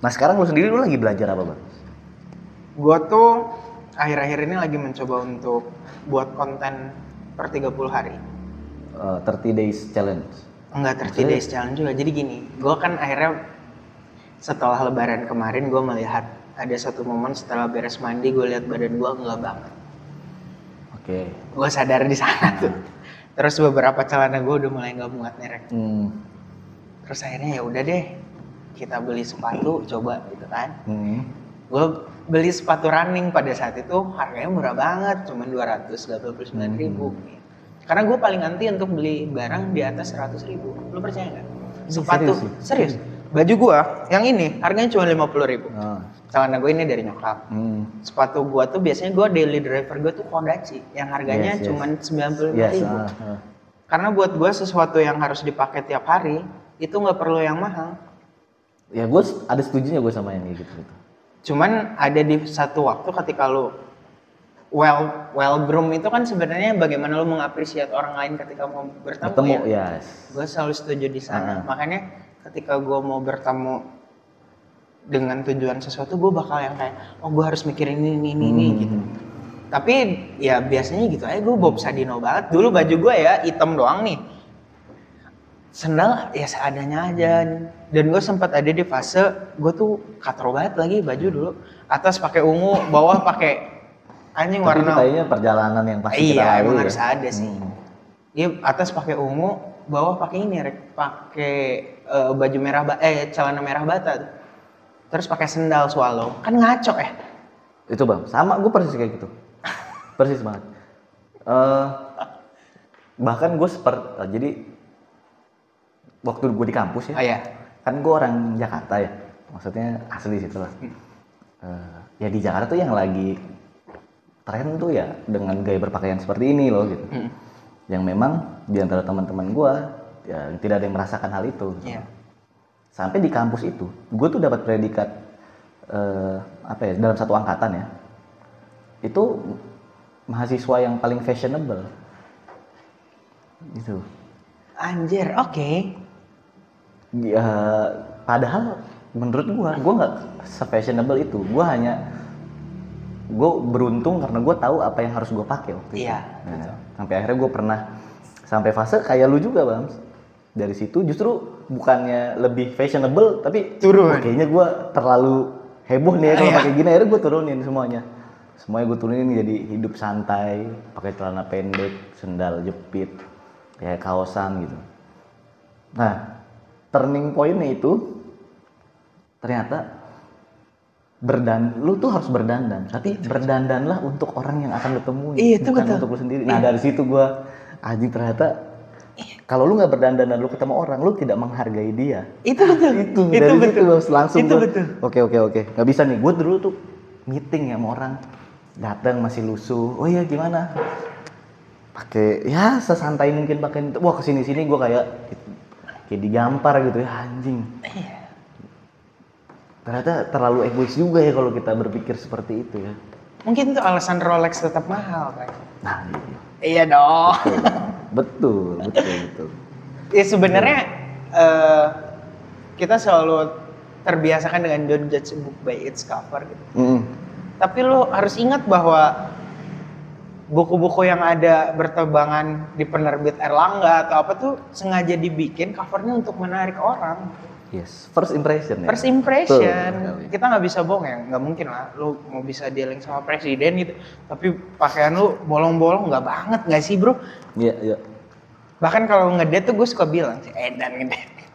Nah sekarang lu sendiri lu lagi belajar apa bang? Gue tuh akhir-akhir ini lagi mencoba untuk buat konten per 30 hari. Eh, 30 days challenge. Enggak 30 Maksudnya? days challenge juga. Jadi gini, gue kan akhirnya setelah lebaran kemarin gue melihat ada satu momen setelah beres mandi gue lihat badan gue enggak banget. Oke. Gue sadar di sana tuh. Terus beberapa celana gue udah mulai nggak muat nih Rek. Hmm. Terus akhirnya ya udah deh kita beli sepatu coba gitu kan. Hmm. Gue beli sepatu running pada saat itu harganya murah banget, cuma 289 ribu. Karena gue paling anti untuk beli barang di atas 100 ribu. Lu percaya nggak? Sepatu serius serius, sih? Baju gue yang ini harganya cuma 50 ribu. Ah. Celana gue ini dari nyokap. Hmm. Sepatu gue tuh biasanya gue daily driver gue tuh Kodachi yang harganya Yes, yes. cuma 95 Yes. ribu. ah, ah. Karena buat gue sesuatu yang harus dipakai tiap hari itu nggak perlu yang mahal. Ya gue ada setujunya gue sama yang gitu. gitu. Cuman ada di satu waktu ketika lu well well groom itu kan sebenarnya bagaimana lu mengapresiasi orang lain ketika mau bertemu Ketemu, ya. yes. Gue selalu setuju di sana. Ah. Makanya ketika gue mau bertemu dengan tujuan sesuatu, gue bakal yang kayak, oh gue harus mikirin ini, ini, ini, ini, Hmm. gitu. Tapi ya biasanya gitu aja gue Bob Sadino banget. Dulu baju gue ya hitam doang nih. Sendal ya seadanya aja. Dan gue sempat ada di fase gue tuh katro banget lagi baju dulu. Atas pakai ungu, bawah pakai anjing Tapi warna kayaknya perjalanan yang pasti kita Iya, lalui emang ya. harus ada sih. Hmm. Dia atas pakai ungu, bawah pakai ini rek, pakai eh, baju merah ba eh celana merah bata tuh. Terus pakai sendal swallow. Kan ngaco eh. Itu bang, sama gue persis kayak gitu. persis banget. Eh, bahkan gue seperti, jadi waktu gue di kampus ya, Oh iya. kan gue orang Jakarta ya, maksudnya asli situ lah. Eh, ya di Jakarta tuh yang lagi tren tuh ya dengan gaya berpakaian seperti ini loh gitu. Hmm. Yang memang di antara teman-teman gue ya tidak ada yang merasakan hal itu. gitu. Iya. Sampai di kampus itu, gue tuh dapat predikat eh, apa ya dalam satu angkatan ya, itu mahasiswa yang paling fashionable. Gitu. Anjir, oke. Ya, padahal menurut gua, gua nggak se-fashionable itu. Gua hanya gue beruntung karena gue tahu apa yang harus gue pakai waktu itu. Iya, Nah, sampai akhirnya gue pernah sampai fase kayak lu juga bang. Dari situ justru bukannya lebih fashionable tapi Turun. "Wah, kayaknya gue terlalu heboh nih ya kalau Iya. pakai gini. Akhirnya gue turunin semuanya. Semuanya gue turunin jadi hidup santai, pakai celana pendek, sendal jepit, kayak kaosan gitu. Nah, turning pointnya itu ternyata berdan lu tuh harus berdandan. Tapi berdandanlah untuk orang yang akan lu temui Iya, itu bukan betul. untuk lu sendiri. Nah dari situ gua anjing ternyata kalau lu nggak berdandan dan lu ketemu orang lu tidak menghargai dia. Itu betul. itu Itu dari betul. situ gua langsung Itu gua, betul. oke oke oke. Nggak bisa nih. Gue dulu tuh meeting ya sama orang datang masih lusuh. Oh iya gimana? Pakai ya sesantai mungkin pakai wah ke sini sini gue kayak kayak digampar gitu ya anjing Iya. ternyata terlalu egois juga ya kalau kita berpikir seperti itu ya Mungkin itu alasan Rolex tetap mahal kan. nah iya. Iya dong. betul betul betul Ya sebenarnya eh, kita selalu terbiasakan dengan don't judge a book by its cover gitu. Mm. Tapi lo harus ingat bahwa buku-buku yang ada bertebangan di penerbit Erlangga atau apa tuh sengaja dibikin covernya untuk menarik orang. yes first impression ya First impression, Betul. kita nggak bisa bohong ya, nggak mungkin lah. Lu mau bisa dealing sama presiden gitu, tapi pakaian lu bolong-bolong nggak banget nggak sih bro? iya iya Bahkan kalau ngedate tuh gue suka bilang si Edan ngedate.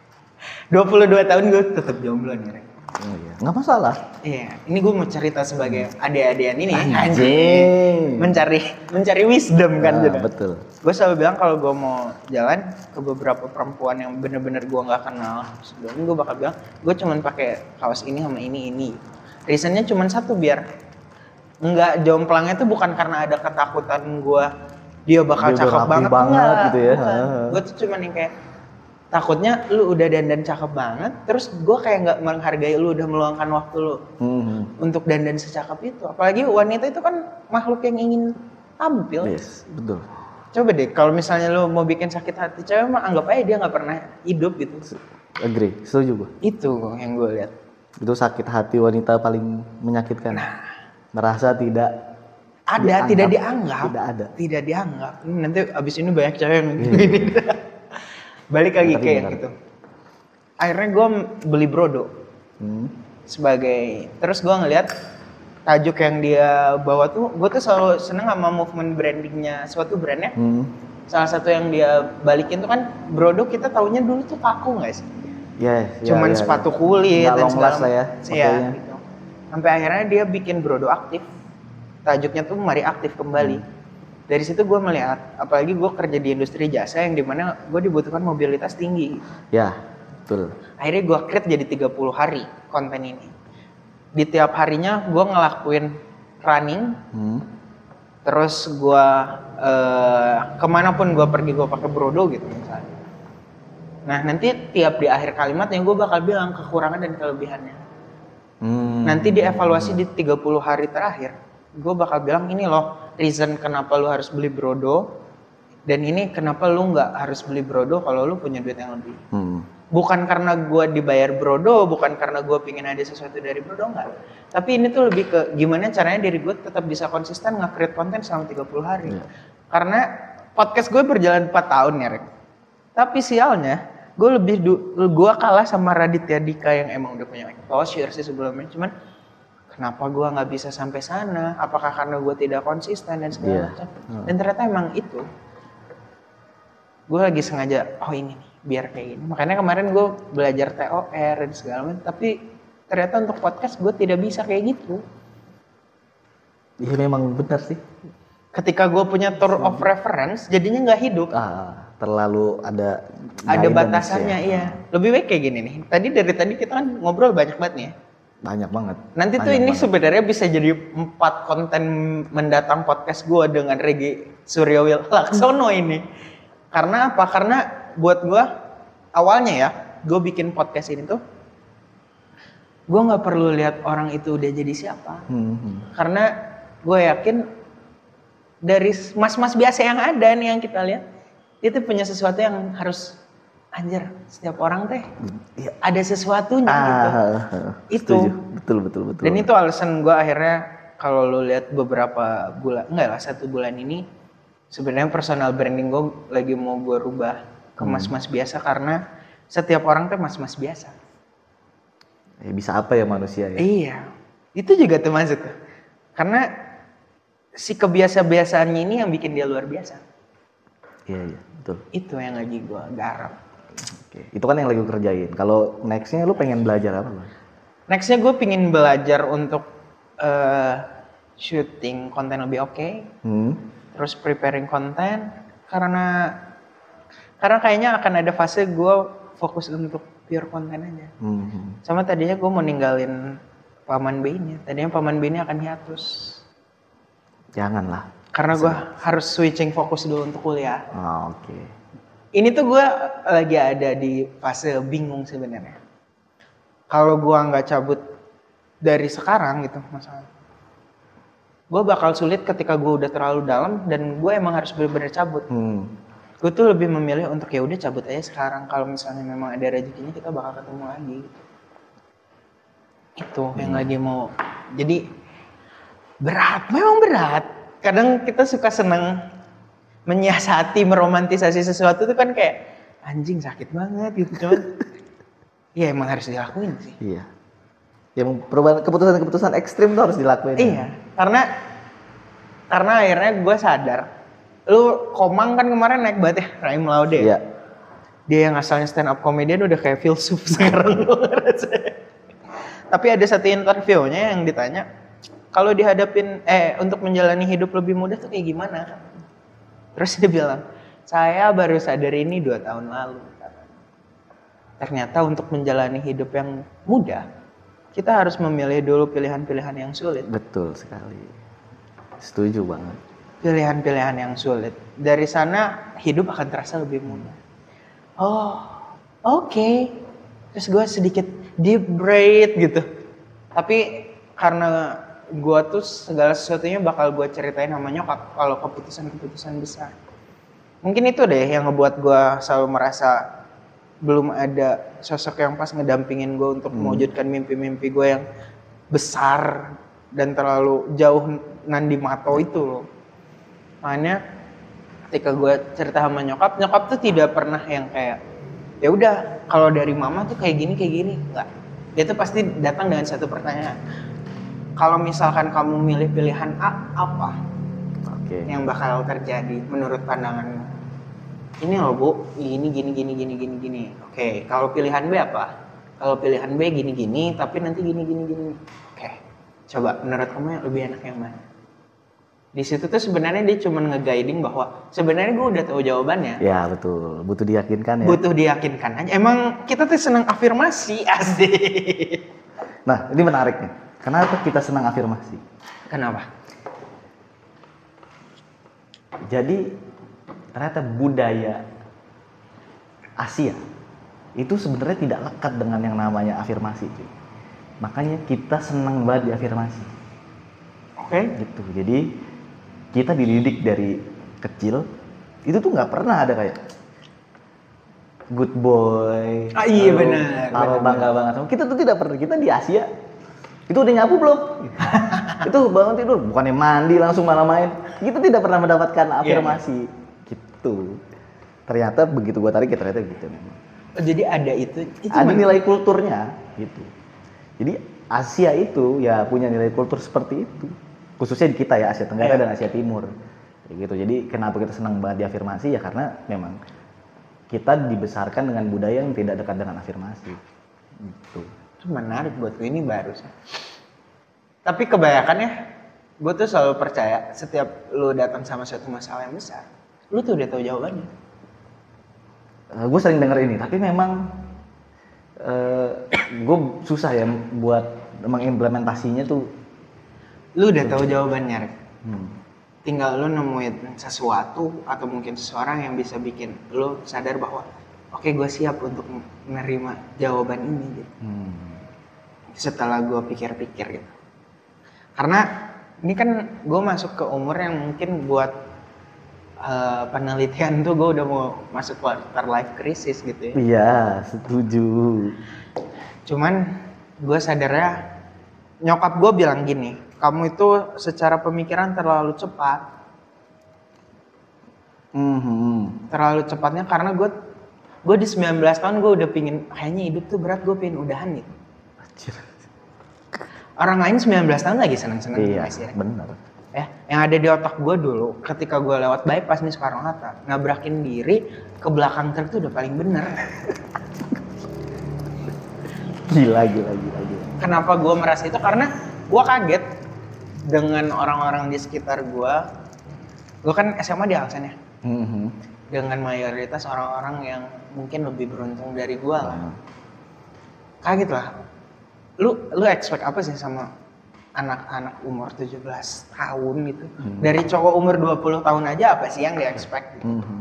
22 tahun gue tetap jomblo nih. Oh, iya. nggak masalah Iya, ini gue mau cerita sebagai adik-adian ini ya. Anjing. Mencari mencari wisdom kan Nah, betul Gue selalu bilang kalau gue mau jalan ke beberapa perempuan yang bener-bener gue nggak kenal sebelumnya gue bakal bilang gue cuman pakai kaos ini sama ini ini. Reasonnya cuman satu biar nggak jomplangnya tuh bukan karena ada ketakutan gue dia bakal Dia cakep banget, banget enggak, gitu ya. Gue tuh cuman yang kayak takutnya lu udah dandan cakep banget terus gue kayak nggak menghargai lu udah meluangkan waktu lu Hmm. untuk dandan secakep itu. Apalagi wanita itu kan makhluk yang ingin tampil. Yes betul. Coba deh kalau misalnya lu mau bikin sakit hati cewek mah anggap aja dia nggak pernah hidup gitu. Agree setuju gua. Itu yang gue lihat. Itu sakit hati wanita paling menyakitkan. Merasa tidak ada Dianggap. tidak dianggap. Tidak ada. tidak dianggap. Nanti abis ini banyak cewek yang gini balik lagi kayak benar. gitu akhirnya gue beli brodo Hmm. sebagai terus gue ngeliat tajuk yang dia bawa tuh gue tuh selalu seneng sama movement brandingnya suatu brandnya Hmm. salah satu yang dia balikin tuh kan brodo kita taunya dulu tuh kaku nggak sih Ya, ya, cuman ya, sepatu ya. kulit Nggak dan segala lah ya. pakainya. gitu. sampai akhirnya dia bikin brodo aktif tajuknya tuh mari aktif kembali Hmm. Dari situ gue melihat apalagi gue kerja di industri jasa yang di mana gue dibutuhkan mobilitas tinggi Ya, betul. akhirnya gue create jadi 30 hari konten ini di tiap harinya gue ngelakuin running Hmm. terus gue eh, ke mana pun gue pergi gue pakai brodo gitu misalnya nah nanti tiap di akhir kalimatnya gue bakal bilang kekurangan dan kelebihannya Hmm. nanti dievaluasi di 30 hari terakhir gue bakal bilang ini loh reason kenapa lu harus beli brodo dan ini kenapa lu nggak harus beli brodo kalau lu punya duit yang lebih. Hmm. bukan karena gue dibayar brodo bukan karena gue pingin ada sesuatu dari brodo enggak tapi ini tuh lebih ke gimana caranya diri gue tetap bisa konsisten nge-create konten selama 30 hari. Iya. karena podcast gue berjalan 4 tahun ya Rek. Tapi sialnya gue lebih gue kalah sama Raditya Dika yang emang udah punya exposure sih sebelumnya. Cuman kenapa gue nggak bisa sampai sana? Apakah karena gue tidak konsisten dan segala Iya. macam? Hmm. dan ternyata emang itu. Gue lagi sengaja oh ini nih biar kayak gini. Makanya kemarin gue belajar TOR dan segala macam tapi ternyata untuk podcast gue tidak bisa kayak gitu. Iya memang benar sih. ketika gue punya tour of reference jadinya nggak hidup. Ah, terlalu ada ada guidance batasannya ya. iya. Lebih baik kayak gini nih. Tadi dari tadi kita kan ngobrol banyak banget nih ya Banyak banget. nanti tuh Banyak ini banget. sebenarnya bisa jadi empat konten mendatang podcast gue dengan Regi Suryawil Laksono ini karena apa karena buat gue awalnya ya gue bikin podcast ini tuh gue nggak perlu lihat orang itu udah jadi siapa Hmm, hmm. karena gue yakin dari mas-mas biasa yang ada nih yang kita lihat itu punya sesuatu yang harus anjir setiap orang teh Iya. ada sesuatunya gitu Ah, Itu. setuju. Betul betul betul. dan itu alasan gue akhirnya kalau lo lihat beberapa bulan enggak lah satu bulan ini sebenarnya personal branding gue lagi mau gue rubah ke mas-mas biasa karena setiap orang tuh mas-mas biasa Ya, bisa apa ya manusia ya? iya itu juga tuh maksudnya karena si kebiasa-biasaannya ini yang bikin dia luar biasa Iya iya betul. itu yang lagi gue garap Oke. Itu kan yang lagi gue kerjain. Kalau nextnya lu pengen belajar apa? Nextnya gue pingin belajar untuk eh, shooting konten lebih oke Hmm. terus preparing konten karena karena kayaknya akan ada fase gue fokus untuk pure konten aja Hmm, sama tadinya gue mau ninggalin paman B ini tadinya paman B ini akan hiatus Janganlah. karena gue harus switching fokus dulu untuk kuliah Ah, Oke. Ini tuh gue lagi ada di fase bingung sebenarnya. Kalau gue nggak cabut dari sekarang gitu masalah gue bakal sulit ketika gue udah terlalu dalam dan gue emang harus benar-benar cabut. Hmm. gue tuh lebih memilih untuk ya udah cabut aja sekarang. Kalau misalnya memang ada rezekinya kita bakal ketemu lagi. Itu yang lagi mau. Jadi berat. Memang berat. Kadang kita suka seneng menyiasati meromantisasi sesuatu tuh kan kayak anjing sakit banget gitu cuman ya emang harus dilakuin sih Iya. Yang perubahan keputusan-keputusan ekstrim tuh harus dilakuin. Iya, karena karena akhirnya gue sadar, lu Komang kan kemarin naik banget ya, Raim Laude. Iya. Dia yang asalnya stand up comedian udah kayak filsuf sekarang. Tapi ada satu interviewnya yang ditanya, kalau dihadapin, eh untuk menjalani hidup lebih mudah tuh kayak gimana? Terus dia bilang, saya baru sadar ini dua tahun lalu. Ternyata untuk menjalani hidup yang mudah, kita harus memilih dulu pilihan-pilihan yang sulit. Betul sekali. Setuju banget. Pilihan-pilihan yang sulit. Dari sana hidup akan terasa lebih mudah. Oh, oke. Terus gue sedikit deep breath gitu. Tapi karena gue tuh segala sesuatunya bakal gue ceritain sama nyokap kalau keputusan-keputusan besar. Mungkin itu deh yang ngebuat gue selalu merasa belum ada sosok yang pas ngedampingin gue untuk mewujudkan mimpi-mimpi gue yang besar dan terlalu jauh nandi mato itu loh. Makanya ketika gue cerita sama nyokap nyokap tuh tidak pernah yang kayak ya udah kalau dari mama tuh kayak gini kayak gini. Enggak dia tuh pasti datang dengan satu pertanyaan kalau misalkan kamu milih pilihan A apa Oke. yang bakal terjadi menurut pandanganmu? Ini loh bu. Ini gini gini gini gini gini. Oke kalau pilihan B apa? Kalau pilihan B gini gini tapi nanti gini gini gini. Oke coba menurut kamu yang lebih enak yang mana? Di situ tuh sebenarnya dia cuma nge-guiding bahwa sebenarnya gue udah tahu jawabannya. Ya betul, butuh diyakinkan ya. butuh diyakinkan aja. Emang kita tuh senang afirmasi asik. Nah ini menarik nih. Kenapa kita senang afirmasi? kenapa Jadi ternyata budaya Asia itu sebenarnya tidak lekat dengan yang namanya afirmasi. cuy. Makanya kita senang banget diafirmasi. oke Gitu. Jadi kita dididik dari kecil itu tuh nggak pernah ada kayak good boy. Ah, iya, benar, benar, bangga banget. Kita tuh tidak pernah. Kita di Asia itu udah nyapu belum? itu bangun tidur bukannya mandi langsung malah main. Kita tidak pernah mendapatkan Iya, afirmasi. Gitu. Ternyata begitu gua tarik ya ternyata gitu memang. Oh, jadi ada itu itu Ada men- nilai kulturnya gitu. Jadi Asia itu ya punya nilai kultur seperti itu. Khususnya di kita ya Asia Tenggara Iya. dan Asia Timur. Kayak gitu. Jadi kenapa kita senang banget diafirmasi ya karena memang kita dibesarkan dengan budaya yang tidak dekat dengan afirmasi. Gitu. Itu menarik buat gue ini baru sih. Tapi kebanyakan ya, gue tuh selalu percaya setiap lu datang sama suatu masalah yang besar, lu tuh udah tahu jawabannya. gue sering denger ini, tapi memang gue susah ya buat mengimplementasinya tuh. Lu udah tahu jawabannya, Rek. hmm, Tinggal lu nemuin sesuatu atau mungkin seseorang yang bisa bikin lu sadar bahwa oke gue siap untuk menerima jawaban ini gitu. hmm, setelah gue pikir-pikir gitu. Karena ini kan gue masuk ke umur yang mungkin buat eh, penelitian tuh gue udah mau masuk quarter life crisis gitu ya. Iya, setuju. Cuman gue sadarnya nyokap gue bilang gini, kamu itu secara pemikiran terlalu cepat, Mhm. terlalu cepatnya karena gue gue di 19 tahun gue udah pingin kayaknya hidup tuh berat gue pengen udahan gitu. Anjir. Orang lain 19 tahun lagi seneng-seneng Iya, sih. benar. ya yang ada di otak gue dulu ketika gue lewat bypass nih Soekarno Hatta ngabrakin diri ke belakang truk itu udah paling bener Gila, gila, gila, gila. kenapa gue merasa itu karena gue kaget dengan orang-orang di sekitar gue gue kan SMA di Alsen ya Mhm. Dengan mayoritas orang-orang yang mungkin lebih beruntung dari gue lah kaget lah lu lu expect apa sih sama anak-anak umur 17 tahun gitu Hmm. dari cowok umur 20 tahun aja apa sih yang di expect gitu? mhm.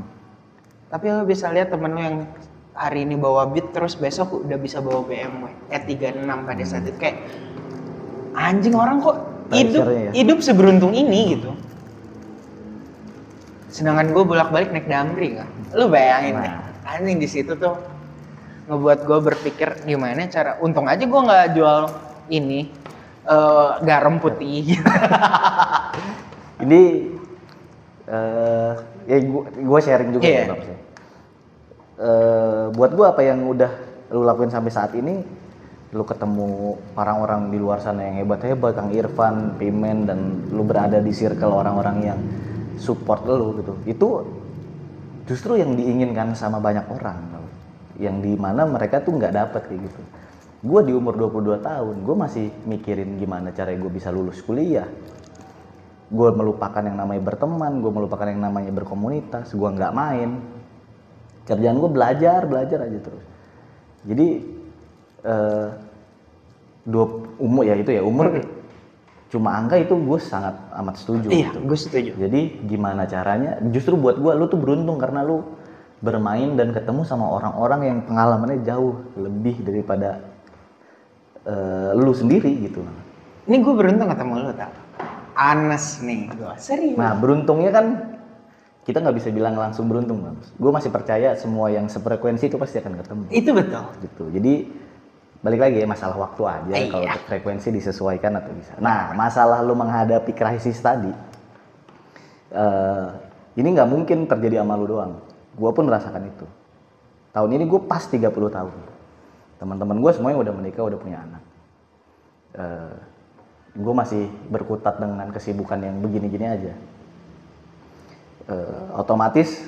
Tapi lo bisa lihat temen lo yang hari ini bawa Beat terus besok udah bisa bawa BMW E36 pada saat itu kayak anjing orang kok hidup ya. hidup seberuntung ini gitu. Sedangkan gue bolak-balik naik Damri kan. Lu bayangin. Nah. Anjing di situ tuh ngebuat gue berpikir gimana cara untung aja gue nggak jual ini eh, garam putih Ini eh ya gua sharing juga Iya. ya, Bang. Eh, buat gua apa yang udah lu lakuin sampai saat ini lu ketemu orang-orang di luar sana yang hebat-hebat Kang Irfan, Pimen dan lu berada di circle orang-orang yang support lu gitu. Itu justru yang diinginkan sama banyak orang yang di mana mereka tuh nggak dapet kayak gitu. Gua di umur 22 tahun, gue masih mikirin gimana cara gue bisa lulus kuliah, gue melupakan yang namanya berteman, gue melupakan yang namanya berkomunitas, gue nggak main. Kerjaan gue belajar, belajar aja terus. Jadi eh, dua umur ya itu ya umur cuma angka itu gue sangat amat setuju. iya gitu. gue setuju Jadi gimana caranya? Justru buat gue lu tuh beruntung karena lu bermain dan ketemu sama orang-orang yang pengalamannya jauh lebih daripada eh, lu sendiri gitu. ini gue beruntung ketemu lo tak Anes nih gue serius Nah beruntungnya kan kita nggak bisa bilang langsung beruntung bang gue masih percaya semua yang sefrekuensi itu pasti akan ketemu Itu betul. gitu jadi balik lagi ya masalah waktu aja Iya. kalau frekuensi disesuaikan atau bisa. Nah masalah lu menghadapi krisis tadi eh, ini nggak mungkin terjadi sama lu doang. Gue pun merasakan itu. Tahun ini gue pas 30 tahun. Teman-teman gue semuanya udah menikah udah punya anak. Gue masih berkutat dengan kesibukan yang begini-gini aja. Eh, otomatis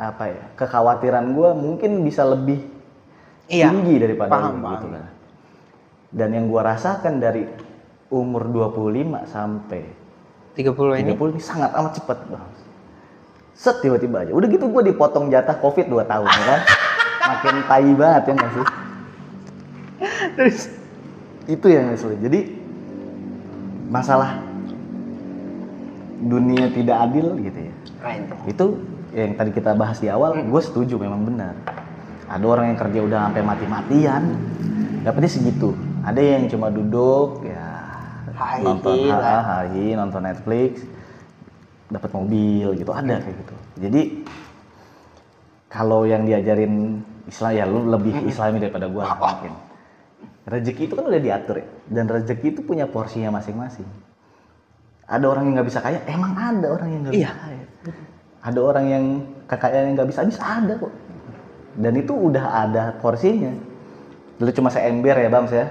apa ya kekhawatiran gue mungkin bisa lebih Iya, tinggi daripada paham, lu, paham. gitu kan. Dan yang gua rasakan dari umur 25 sampai 30 ini 30 ini sangat amat cepat, Bang. Set tiba-tiba aja. Udah gitu gua dipotong jatah Covid 2 tahun ya kan. Makin tai banget ya nggak sih? terus Itu yang sulit. Jadi masalah dunia tidak adil gitu ya. right. itu yang tadi kita bahas di awal gue setuju memang benar ada orang yang kerja udah sampai mati-matian. Dapetnya segitu. Ada yang cuma duduk ya Hai, nonton hari nonton Netflix dapat mobil gitu. Ada kayak gitu. Jadi kalau yang diajarin Islam ya lu lebih Islami daripada gua mungkin. Rezeki itu kan udah diatur ya. Dan rezeki itu punya porsinya masing-masing. Ada orang yang nggak bisa kaya emang ada orang yang nggak Iya. bisa kaya. Ada orang yang kekayaan yang nggak bisa bisa ada kok dan itu udah ada porsinya dulu cuma seember ya bang ya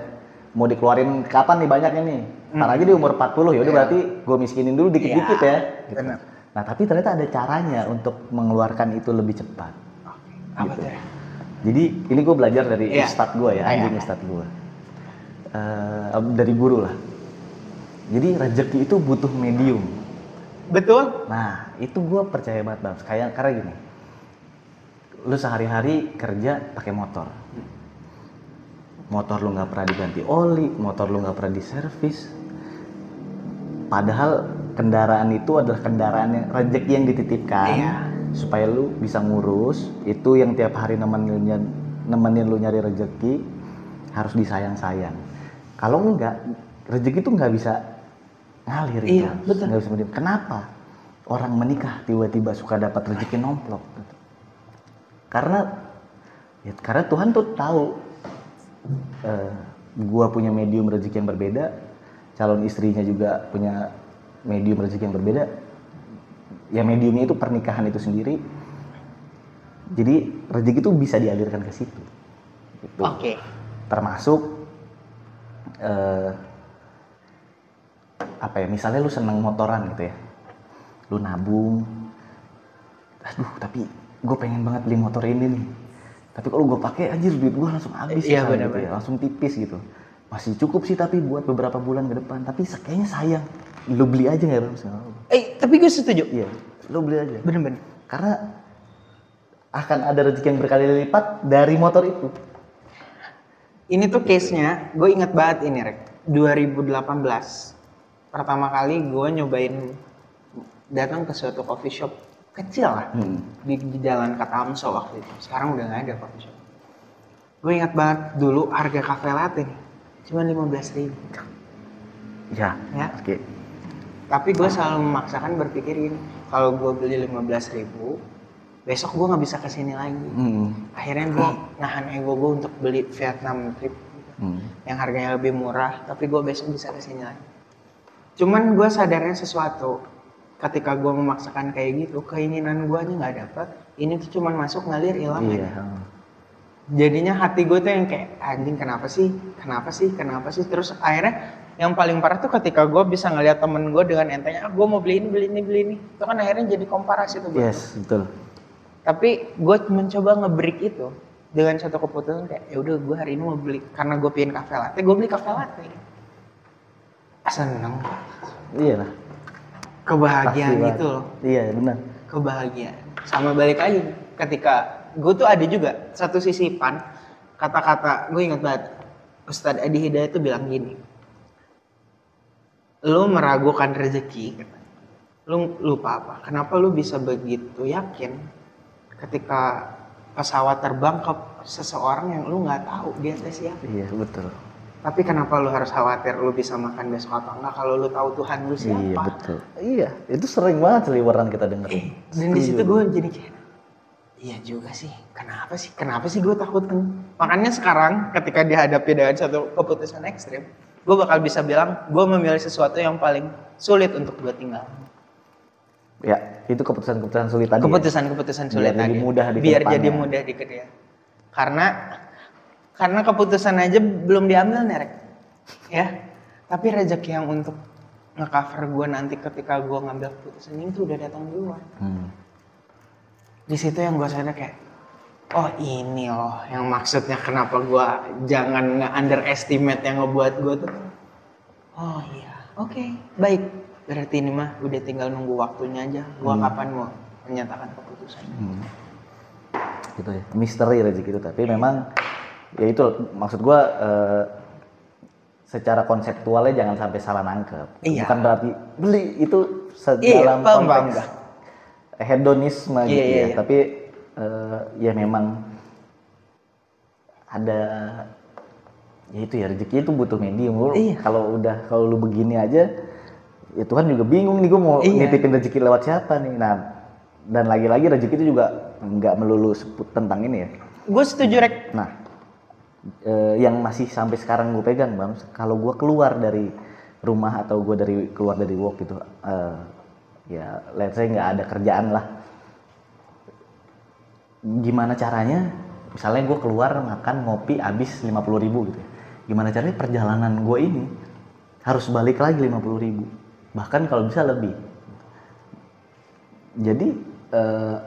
mau dikeluarin kapan nih banyaknya nih Ntar aja di umur 40 ya udah berarti gue miskinin dulu dikit-dikit Iya, ya gitu. benar. nah tapi ternyata ada caranya untuk mengeluarkan itu lebih cepat Oke. Apa Gitu. tuh? jadi ini gue belajar dari Iya. ustadz gue ya, Iya. anjing ustadz gue. Eh, dari guru lah. Jadi rezeki itu butuh medium. Betul? Nah, itu gue percaya banget bang. Kayak karena gini, lu sehari-hari kerja pakai motor. Motor lu nggak pernah diganti oli, motor lu nggak pernah diservis. Padahal kendaraan itu adalah kendaraan yang rezeki yang dititipkan Iya. supaya lu bisa ngurus. Itu yang tiap hari nemenin lu, nemenin lu nyari rezeki harus disayang-sayang. Kalau enggak, rezeki itu nggak bisa ngalir itu. Iya, betul. Nggak bisa. Kenapa? Orang menikah tiba-tiba suka dapat rezeki nomplok. Karena ya karena Tuhan tuh tahu eh, gua punya medium rezeki yang berbeda, calon istrinya juga punya medium rezeki yang berbeda. Ya mediumnya itu pernikahan itu sendiri. Jadi rezeki itu bisa dialirkan ke situ. Gitu Oke. termasuk eh, apa ya misalnya lu seneng motoran gitu ya lu nabung aduh tapi gue pengen banget beli motor ini nih. Tapi kalau gue pakai anjir duit gue langsung habis Iya, misalnya gitu ya. Langsung tipis gitu. Masih cukup sih tapi buat beberapa bulan ke depan. Tapi kayaknya sayang. Lu beli aja nggak bang? Eh, tapi gue setuju. iya lu beli aja. Bener-bener. karena akan ada rezeki yang berkali lipat dari motor itu. Ini tuh case-nya, gue inget banget ini, Rek. 2018. Pertama kali gue nyobain datang ke suatu coffee shop kecil lah. Hmm. Di, di jalan Katamso waktu itu. Sekarang udah nggak ada coffee shop. Gue ingat banget dulu harga cafe latte nih. Cuma 15 ribu. ya Ya. oke Tapi gue selalu memaksakan berpikir ini. Kalau gue beli 15 ribu, besok gue nggak bisa ke sini lagi. Hmm. Akhirnya gue nahan ego gue untuk beli Vietnam trip Hmm. yang harganya lebih murah, tapi gue besok bisa ke sini lagi. Cuman gue sadarnya sesuatu, ketika gue memaksakan kayak gitu, keinginan gue aja nggak dapet, ini tuh cuman masuk ngalir hilang iya. aja. Jadinya hati gue tuh yang kayak anjing kenapa sih, kenapa sih, kenapa sih, terus akhirnya yang paling parah tuh ketika gue bisa ngeliat temen gue dengan entengnya, ah, gue mau beli ini, beli ini, beli ini, itu kan akhirnya jadi komparasi tuh. yes betul. Tapi gue mencoba nge-break itu dengan satu keputusan kayak ya udah gue hari ini mau beli karena gue pengen kafe latte gue beli kafe latte. Seneng. Iya lah kebahagiaan Pasti gitu loh. Iya benar. kebahagiaan sama balik lagi ketika gue tuh ada juga satu sisipan kata-kata gue ingat banget Ustadz Adi Hidayat tuh bilang gini lu meragukan rezeki lu lupa apa kenapa lu bisa begitu yakin ketika pesawat terbang ke seseorang yang lu nggak tahu dia siapa Iya betul. Tapi kenapa lu harus khawatir lu bisa makan besok apa enggak kalau lu tahu Tuhan lu siapa? Iya betul. Iya, itu sering banget seliweran kita dengerin. Dan di situ gue jadi kayak, iya juga sih. Kenapa sih? Kenapa sih gue takut? Makanya sekarang ketika dihadapi dengan satu keputusan ekstrim, gue bakal bisa bilang gue memilih sesuatu yang paling sulit untuk gue tinggal. Ya, itu keputusan-keputusan sulit tadi. ya? Keputusan-keputusan sulit Biar jadi tadi. mudah di Biar ke depannya. jadi mudah di. Karena karena keputusan aja belum diambil nih, Rek. Ya. Tapi rezeki yang untuk nge-cover gue nanti ketika gue ngambil keputusan ini tuh udah datang duluan. Hmm. di situ yang gue sadar kayak oh ini loh yang maksudnya kenapa gue jangan nge-underestimate yang ngebuat gue tuh oh iya oke baik berarti ini mah udah tinggal nunggu waktunya aja gue kapan mau menyatakan keputusan Hmm. Gitu ya. Misteri rezeki itu tapi memang ya itu maksud gua eh, secara konseptualnya jangan sampai salah nangkep. Iya. Bukan berarti beli itu Iya, dalam paham, konteks hedonisme Iya, gitu iya, ya. iya. Tapi eh, ya memang ada ya itu ya rezeki itu butuh medium. Lu Iya. Kalau udah kalau lu begini aja ya Tuhan juga bingung nih gue mau Iya. nitipin rezeki lewat siapa nih. Nah, dan lagi-lagi rezeki itu juga nggak melulu seput tentang ini ya. gue setuju rek Nah, eh, yang masih sampai sekarang gue pegang bang, kalau gue keluar dari rumah atau gue dari keluar dari work gitu, eh, ya let's say nggak ada kerjaan lah. Gimana caranya? Misalnya gue keluar makan ngopi habis 50.000 ribu gitu. ya. Gimana caranya perjalanan gue ini harus balik lagi 50.000 ribu, bahkan kalau bisa lebih. Jadi eh,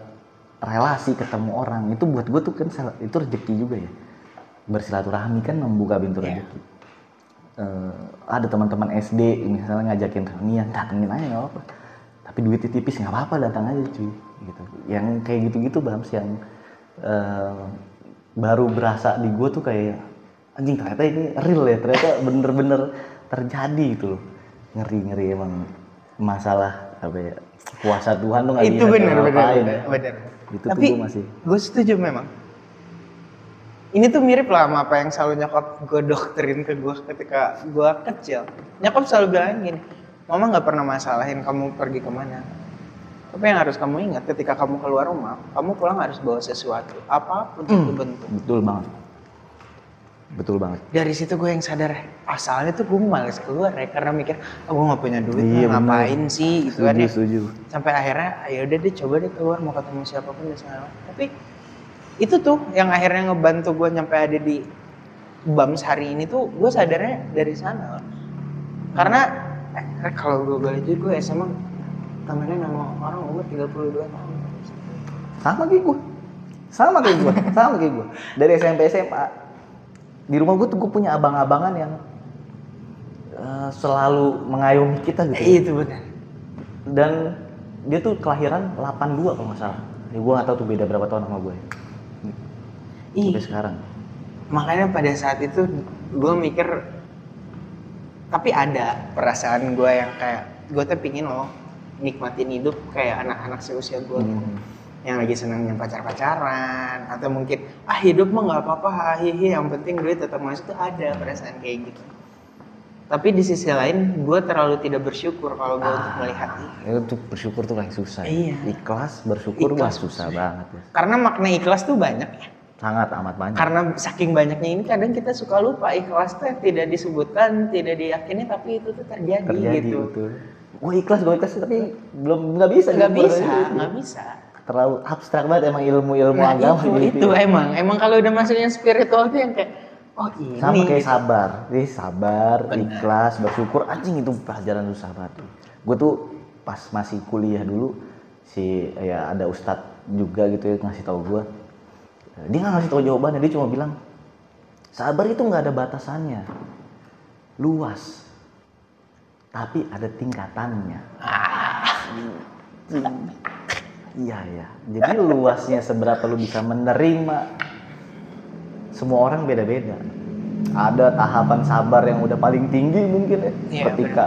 relasi ketemu orang itu buat gue tuh kan itu rezeki juga ya. Bersilaturahmi kan membuka pintu Iya. rezeki. Eh, ada teman-teman SD misalnya ngajakin reunian datengin aja nggak apa tapi duitnya tipis nggak apa-apa datang aja cuy gitu yang kayak gitu-gitu bams yang eh, baru berasa di gue tuh kayak anjing ternyata ini real ya ternyata bener-bener terjadi gitu loh ngeri-ngeri emang masalah apa ya kuasa Tuhan tuh nggak itu bener bener bener, bener. itu tapi gue masih gue setuju memang ini tuh mirip lah sama apa yang selalu nyokap gue doktrin ke gue ketika gue kecil. Nyokap selalu bilang gini mama nggak pernah masalahin kamu pergi ke mana. Tapi yang harus kamu ingat ketika kamu keluar rumah kamu pulang harus bawa sesuatu apa pun Hmm. itu bentuk. Betul banget. Betul banget. Dari situ gue yang sadar asalnya tuh gue males keluar ya karena mikir oh, gue nggak punya duit Iya, mau ngapain sih? Gitu kan setuju ya. Setuju sampai akhirnya ya udah deh coba deh keluar mau ketemu siapa pun dan segala tapi itu tuh yang akhirnya ngebantu gue nyampe ada di BAMS hari ini tuh gue sadarnya dari sana. Karena eh, kalau gue balik juga gue SMA temenan sama orang umur 32 tahun. Sama kayak gue sama kayak gue sama kayak gue dari SMP SMA di rumah gue tuh gue punya abang-abangan yang eh, selalu mengayomi kita gitu. Eh, itu benar dan dia tuh kelahiran 82 kalau nggak salah. Ya, gue nggak tahu tuh beda berapa tahun sama gue Ih, sampai sekarang. Makanya pada saat itu gue mikir tapi ada perasaan gue yang kayak gue tuh pingin loh nikmatin hidup kayak anak-anak seusia gue Hmm. yang lagi senangnya pacar-pacaran atau mungkin ah hidup mah nggak apa-apa hahihi yang penting duit tetap masuk tuh ada perasaan kayak gitu. Tapi di sisi lain gue terlalu tidak bersyukur kalau gue untuk melihat itu ya, itu bersyukur tuh paling susah ya. Iya. ikhlas bersyukur Ikhlas. susah banget ya. Karena makna ikhlas tuh banyak ya sangat amat banyak. Karena saking banyaknya ini kadang kita suka lupa ikhlas tuh tidak disebutkan tidak diyakini tapi itu tuh terjadi, terjadi gitu. betul. Gue ikhlas gue ikhlas tapi belum nggak bisa nggak gitu. bisa nggak bisa. Terlalu abstrak banget emang ilmu-ilmu nah agama itu gitu itu ya. emang. Emang kalau udah masuknya spiritual tuh yang kayak oh ini. Sama kayak gitu. sabar. Ih, sabar Benar. ikhlas bersyukur. Anjing itu pelajaran susah banget gue tuh pas masih kuliah dulu si ya ada ustadz juga gitu ya ngasih tahu gue dia nggak ngasih tahu jawabannya dia cuma bilang sabar itu nggak ada batasannya. Luas. Tapi ada tingkatannya. Iya ya jadi luasnya seberapa lu bisa menerima semua orang beda-beda. Ada tahapan sabar yang udah paling tinggi mungkin ya Iya, ketika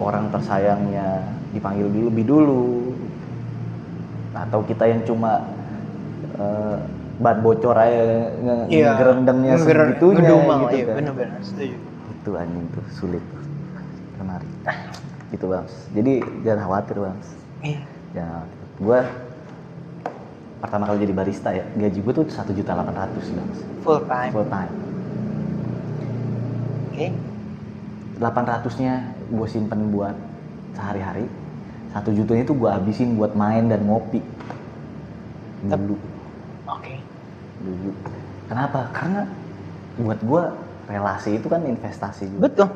orang tersayangnya dipanggil lebih dulu. Atau kita yang cuma eh, ban bocor aja nge Iya. ngerendamnya Ngeger- segitunya ngedumel, gitu iya, kan. bener-bener setuju. itu anjing tuh sulit tuh kemari gitu bang jadi jangan khawatir bang Iya. jangan khawatir gue pertama kali jadi barista ya gaji gue tuh satu juta delapan ratus bang Full time. full time Oke. 800 nya gue simpen buat sehari-hari satu jutanya itu gue habisin buat main dan ngopi dulu Oke. dulu. Kenapa? Karena buat gue relasi itu kan investasi juga. Betul.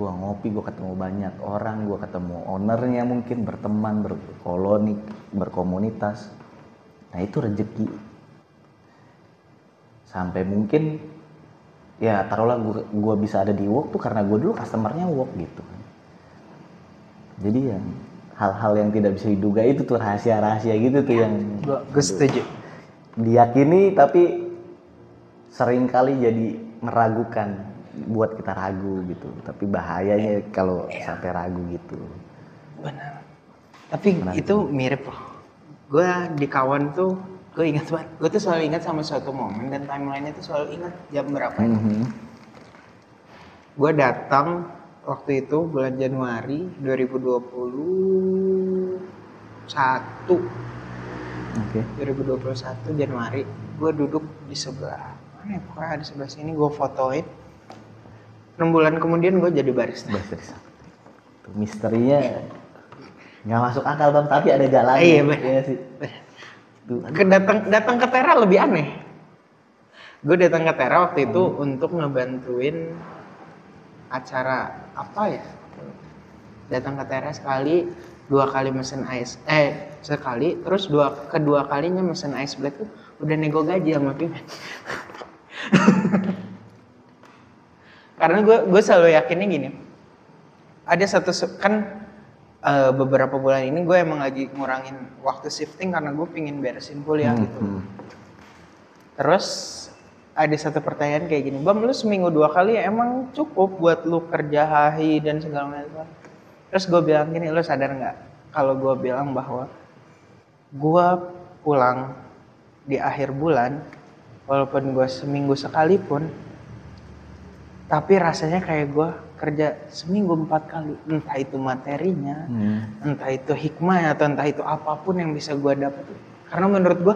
gue ngopi gue ketemu banyak orang gue ketemu ownernya mungkin berteman berkoloni berkomunitas. Nah itu rezeki sampai mungkin ya taruhlah gue bisa ada di work tuh karena gue dulu customernya work gitu jadi yang hal-hal yang tidak bisa diduga itu tuh rahasia-rahasia gitu tuh yang Gue gue setuju. Diyakini tapi sering kali jadi meragukan buat kita ragu gitu tapi bahayanya kalau sampai ragu gitu Benar. Tapi Benar. itu mirip loh. Gue di kawan tuh, gue ingat banget. Gue tuh selalu ingat sama suatu momen dan timelinenya tuh selalu ingat jam berapa. Mhm. Gue datang waktu itu bulan Januari 2021. Oke 2021 Januari. Gue duduk di sebelah mana ya pokoknya di sebelah sini gue fotoin. 6 bulan kemudian gue jadi barista. sana. Tuh, misterinya nggak masuk akal bang tapi ada jalan Iya, benar. sih Tuh, ke datang datang ke Tera lebih aneh. Gue datang ke Tera waktu itu untuk ngebantuin acara apa ya? Datang ke Tera sekali, dua kali mesin ice, eh sekali, terus dua kedua kalinya mesin ice blade tuh udah nego gaji sama Pimen. Karena gue gue selalu yakinnya gini, ada satu kan eh, beberapa bulan ini gue emang lagi ngurangin waktu shifting karena gue pingin beresin kuliah gitu. Hmm. Terus ada satu pertanyaan kayak gini, Bam lu seminggu dua kali ya emang cukup buat lu kerja hahi dan segala macam. Terus gue bilang gini, lu sadar nggak kalau gue bilang bahwa gue pulang di akhir bulan, walaupun gue seminggu sekalipun, tapi rasanya kayak gue kerja seminggu empat kali, entah itu materinya, Hmm. entah itu hikmah atau entah itu apa pun yang bisa gue dapat karena menurut gue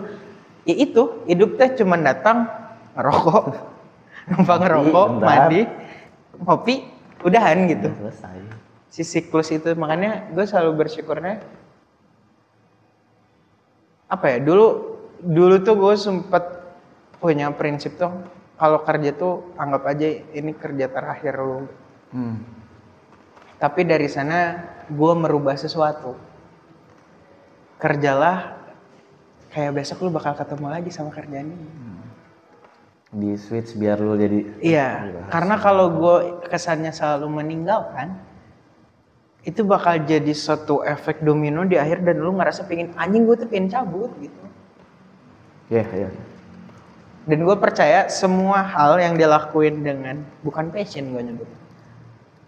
ya itu hidup teh cuma datang ngerokok numpang ngerokok mandi ngopi udahan gitu. Selesai si siklus itu makanya gue selalu bersyukurnya apa ya dulu dulu tuh gue sempet punya prinsip tuh kalau kerja tuh anggap aja ini kerja terakhir lu Hmm. tapi dari sana gue merubah sesuatu. Kerjalah kayak besok lu bakal ketemu lagi sama kerjaan ini. di switch biar lu jadi Iya, karena kalau gue kesannya selalu meninggalkan, itu bakal jadi suatu efek domino di akhir dan lu ngerasa pengen anjing gue tuh pengen cabut gitu. ya ya Dan gue percaya semua hal yang dilakuin dengan bukan passion gue nyebut.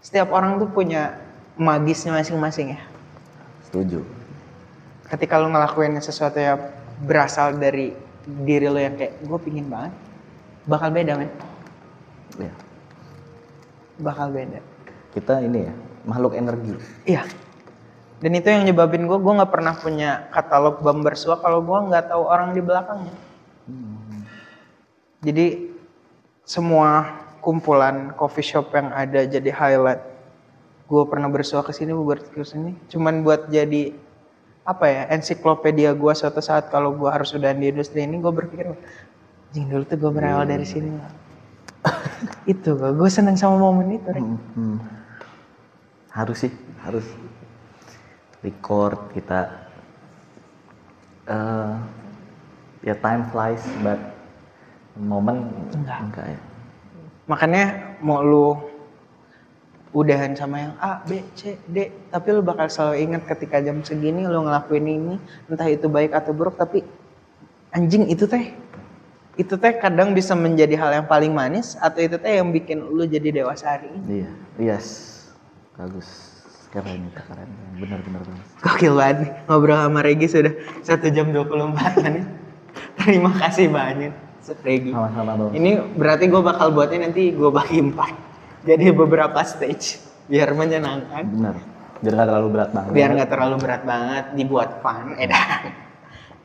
Setiap orang tuh punya magisnya masing-masing ya. setuju ketika lo ngelakuin sesuatu yang berasal dari diri lo yang kayak gue pingin banget bakal beda men ya bakal beda kita ini ya makhluk energi. Iya. Dan itu yang nyebabin gue gue nggak pernah punya katalog bam bersua kalau gue nggak tahu orang di belakangnya. Jadi semua kumpulan coffee shop yang ada jadi highlight. Gue pernah bersua ke sini gue ke sini. Cuman buat jadi apa ya ensiklopedia gue suatu saat kalau gue harus udah di industri ini gue berpikir jing dulu tuh gue berawal dari sini loh." itu gue gue seneng sama momen itu Rek. Hmm, hmm. Harus sih harus record kita eh ya time flies but momen Enggak. enggak ya makanya mau lu udahan sama yang A, B, C, D, tapi lu bakal selalu ingat ketika jam segini lu ngelakuin ini, entah itu baik atau buruk, tapi anjing itu teh, itu teh kadang bisa menjadi hal yang paling manis, atau itu teh yang bikin lu jadi dewasa hari ini. iya yes bagus. Keren itu keren. Benar benar Gokil banget nih, ngobrol sama Regi sudah 1 jam 24 menit. terima kasih banyak Regi. Sama-sama ini berarti gue bakal buatnya nanti gue bagi empat. Jadi beberapa stage biar menyenangkan. Benar. Biar nggak terlalu berat banget. biar nggak terlalu berat banget dibuat fun edan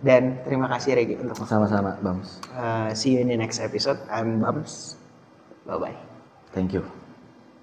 dan terima kasih Regi untuk Sama-sama Bams. uh, see you in the next episode. I'm Bams. Bye bye Thank you.